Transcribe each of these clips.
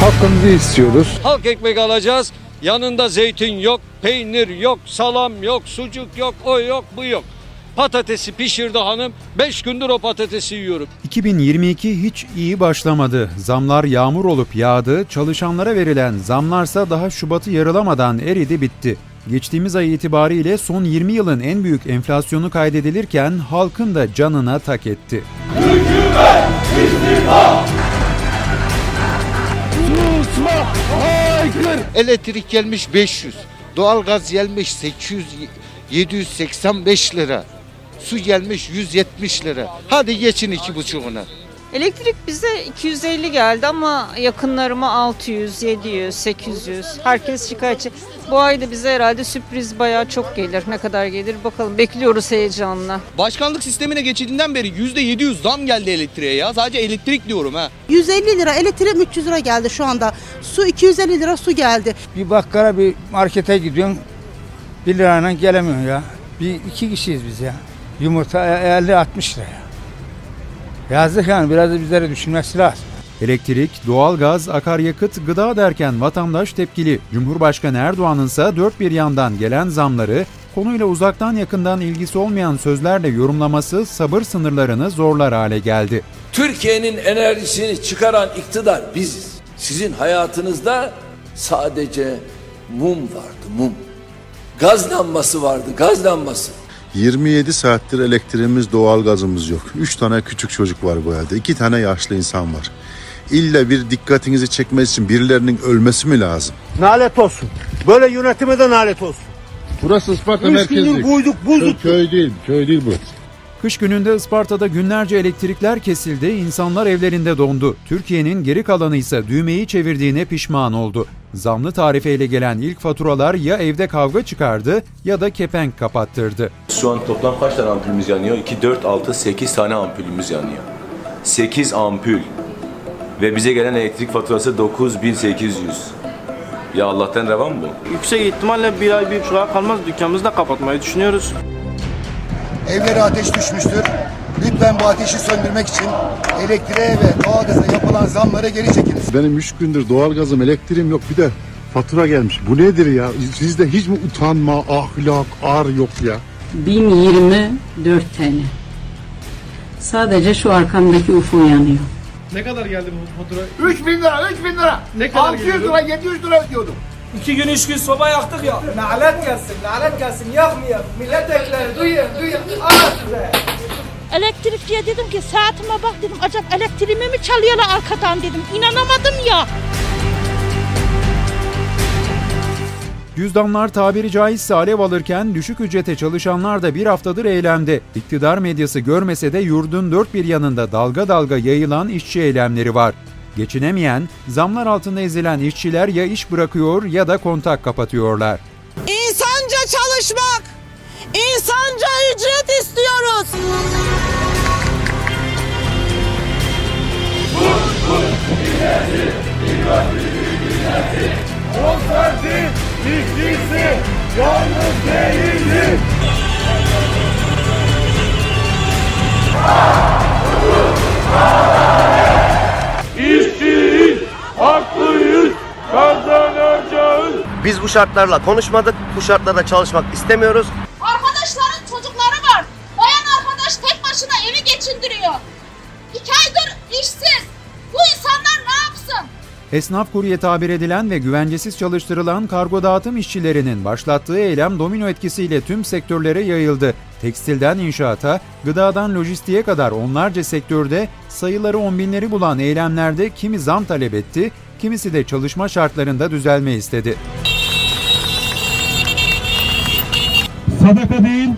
Hakkımızı istiyoruz. Halk ekmek alacağız. Yanında zeytin yok, peynir yok, salam yok, sucuk yok, o yok, bu yok. Patatesi pişirdi hanım. 5 gündür o patatesi yiyorum. 2022 hiç iyi başlamadı. Zamlar yağmur olup yağdı, çalışanlara verilen zamlarsa daha Şubat'ı yarılamadan eridi bitti. Geçtiğimiz ay itibariyle son 20 yılın en büyük enflasyonu kaydedilirken halkın da canına tak etti. Elektrik gelmiş 500. Doğalgaz gelmiş 800 785 lira. Su gelmiş 170 lira. Hadi geçin iki buçuğuna. Elektrik bize 250 geldi ama yakınlarıma 600, 700, 800. Herkes şikayetçi. Bu ayda bize herhalde sürpriz bayağı çok gelir. Ne kadar gelir bakalım. Bekliyoruz heyecanla. Başkanlık sistemine geçildiğinden beri %700 zam geldi elektriğe ya. Sadece elektrik diyorum ha. 150 lira elektrik 300 lira geldi şu anda. Su 250 lira su geldi. Bir bakkala bir markete gidiyorsun. 1 lirayla gelemiyorsun ya. Bir iki kişiyiz biz ya. Yumurta 50-60 lira ya. Yazdık yani biraz da bizlere düşünmesi lazım. Elektrik, doğalgaz, akaryakıt, gıda derken vatandaş tepkili. Cumhurbaşkanı Erdoğan'ın ise dört bir yandan gelen zamları konuyla uzaktan yakından ilgisi olmayan sözlerle yorumlaması sabır sınırlarını zorlar hale geldi. Türkiye'nin enerjisini çıkaran iktidar biziz. Sizin hayatınızda sadece mum vardı, mum. Gaz lambası vardı, gaz lambası. 27 saattir elektriğimiz, doğalgazımız yok. 3 tane küçük çocuk var bu evde. 2 tane yaşlı insan var. İlla bir dikkatinizi çekmesi için birilerinin ölmesi mi lazım? Nalet olsun. Böyle yönetime de nalet olsun. Burası Isparta Üç merkezi. gündür buyduk, buzduk. Köy değil, köy değil burası. Kış gününde Isparta'da günlerce elektrikler kesildi, insanlar evlerinde dondu. Türkiye'nin geri kalanı ise düğmeyi çevirdiğine pişman oldu. Zamlı tarifeyle gelen ilk faturalar ya evde kavga çıkardı ya da kepenk kapattırdı. Şu an toplam kaç tane ampulümüz yanıyor? 2, 4, 6, 8 tane ampulümüz yanıyor. 8 ampul. Ve bize gelen elektrik faturası 9800. Ya Allah'tan revan bu. Yüksek ihtimalle bir ay bir buçuk ay kalmaz dükkanımızı da kapatmayı düşünüyoruz. Evlere ateş düşmüştür. Lütfen bu ateşi söndürmek için elektriğe ve doğalgaza yapılan zamlara geri çekiniz. Benim 3 gündür doğalgazım, elektriğim yok. Bir de fatura gelmiş. Bu nedir ya? Sizde hiç mi utanma, ahlak, ar yok ya? 1024 TL. Sadece şu arkamdaki UFO yanıyor. Ne kadar geldi bu fatura? 3 bin lira, 3 bin lira. Ne kadar 600 geliyordu? lira, 700 lira ödüyordum. İki gün üç gün soba yaktık ya. Lanet gelsin, lanet gelsin. Yakmayalım. Milletvekilleri duyun, duyun. Ana size. Elektrikçiye dedim ki saatime bak dedim acaba elektriğimi mi çalıyorlar arkadan dedim. İnanamadım ya. Cüzdanlar tabiri caizse alev alırken düşük ücrete çalışanlar da bir haftadır eylemde. İktidar medyası görmese de yurdun dört bir yanında dalga dalga yayılan işçi eylemleri var. Geçinemeyen, zamlar altında ezilen işçiler ya iş bırakıyor ya da kontak kapatıyorlar. İnsanca çalışmak, insanca bu şartlarla konuşmadık, bu şartlarda çalışmak istemiyoruz. Arkadaşların çocukları var. Bayan arkadaş tek başına evi geçindiriyor. İki aydır işsiz. Bu insanlar ne yapsın? Esnaf kurye tabir edilen ve güvencesiz çalıştırılan kargo dağıtım işçilerinin başlattığı eylem domino etkisiyle tüm sektörlere yayıldı. Tekstilden inşaata, gıdadan lojistiğe kadar onlarca sektörde sayıları on binleri bulan eylemlerde kimi zam talep etti, kimisi de çalışma şartlarında düzelme istedi. Sadaka değil,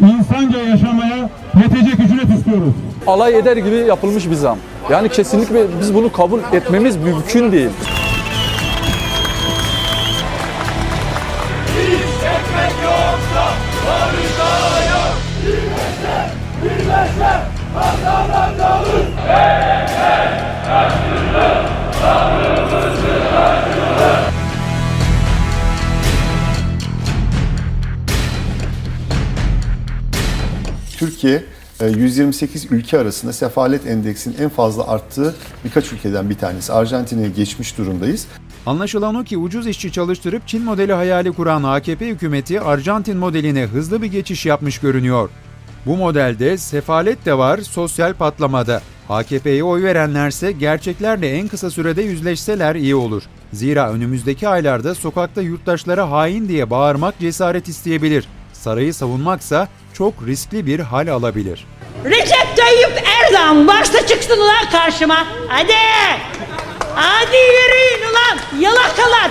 insanca yaşamaya yetecek ücret istiyoruz. alay eder gibi yapılmış bir zam. Yani kesinlikle biz bunu kabul etmemiz mümkün değil. Birleşler, kazanacağız. Hey hey, kaçırdı, sabrımızı Türkiye E, 128 ülke arasında sefalet endeksinin en fazla arttığı birkaç ülkeden bir tanesi. Arjantin'e geçmiş durumdayız. Anlaşılan o ki ucuz işçi çalıştırıp Çin modeli hayali kuran AKP hükümeti Arjantin modeline hızlı bir geçiş yapmış görünüyor. Bu modelde sefalet de var, sosyal patlamada. AKP'ye oy verenlerse gerçeklerle en kısa sürede yüzleşseler iyi olur. Zira önümüzdeki aylarda sokakta yurttaşlara hain diye bağırmak cesaret isteyebilir. Sarayı savunmaksa çok riskli bir hal alabilir. Recep Tayyip Erdoğan başta çıksın ulan karşıma. Hadi. Hadi yürüyün ulan yalakalar.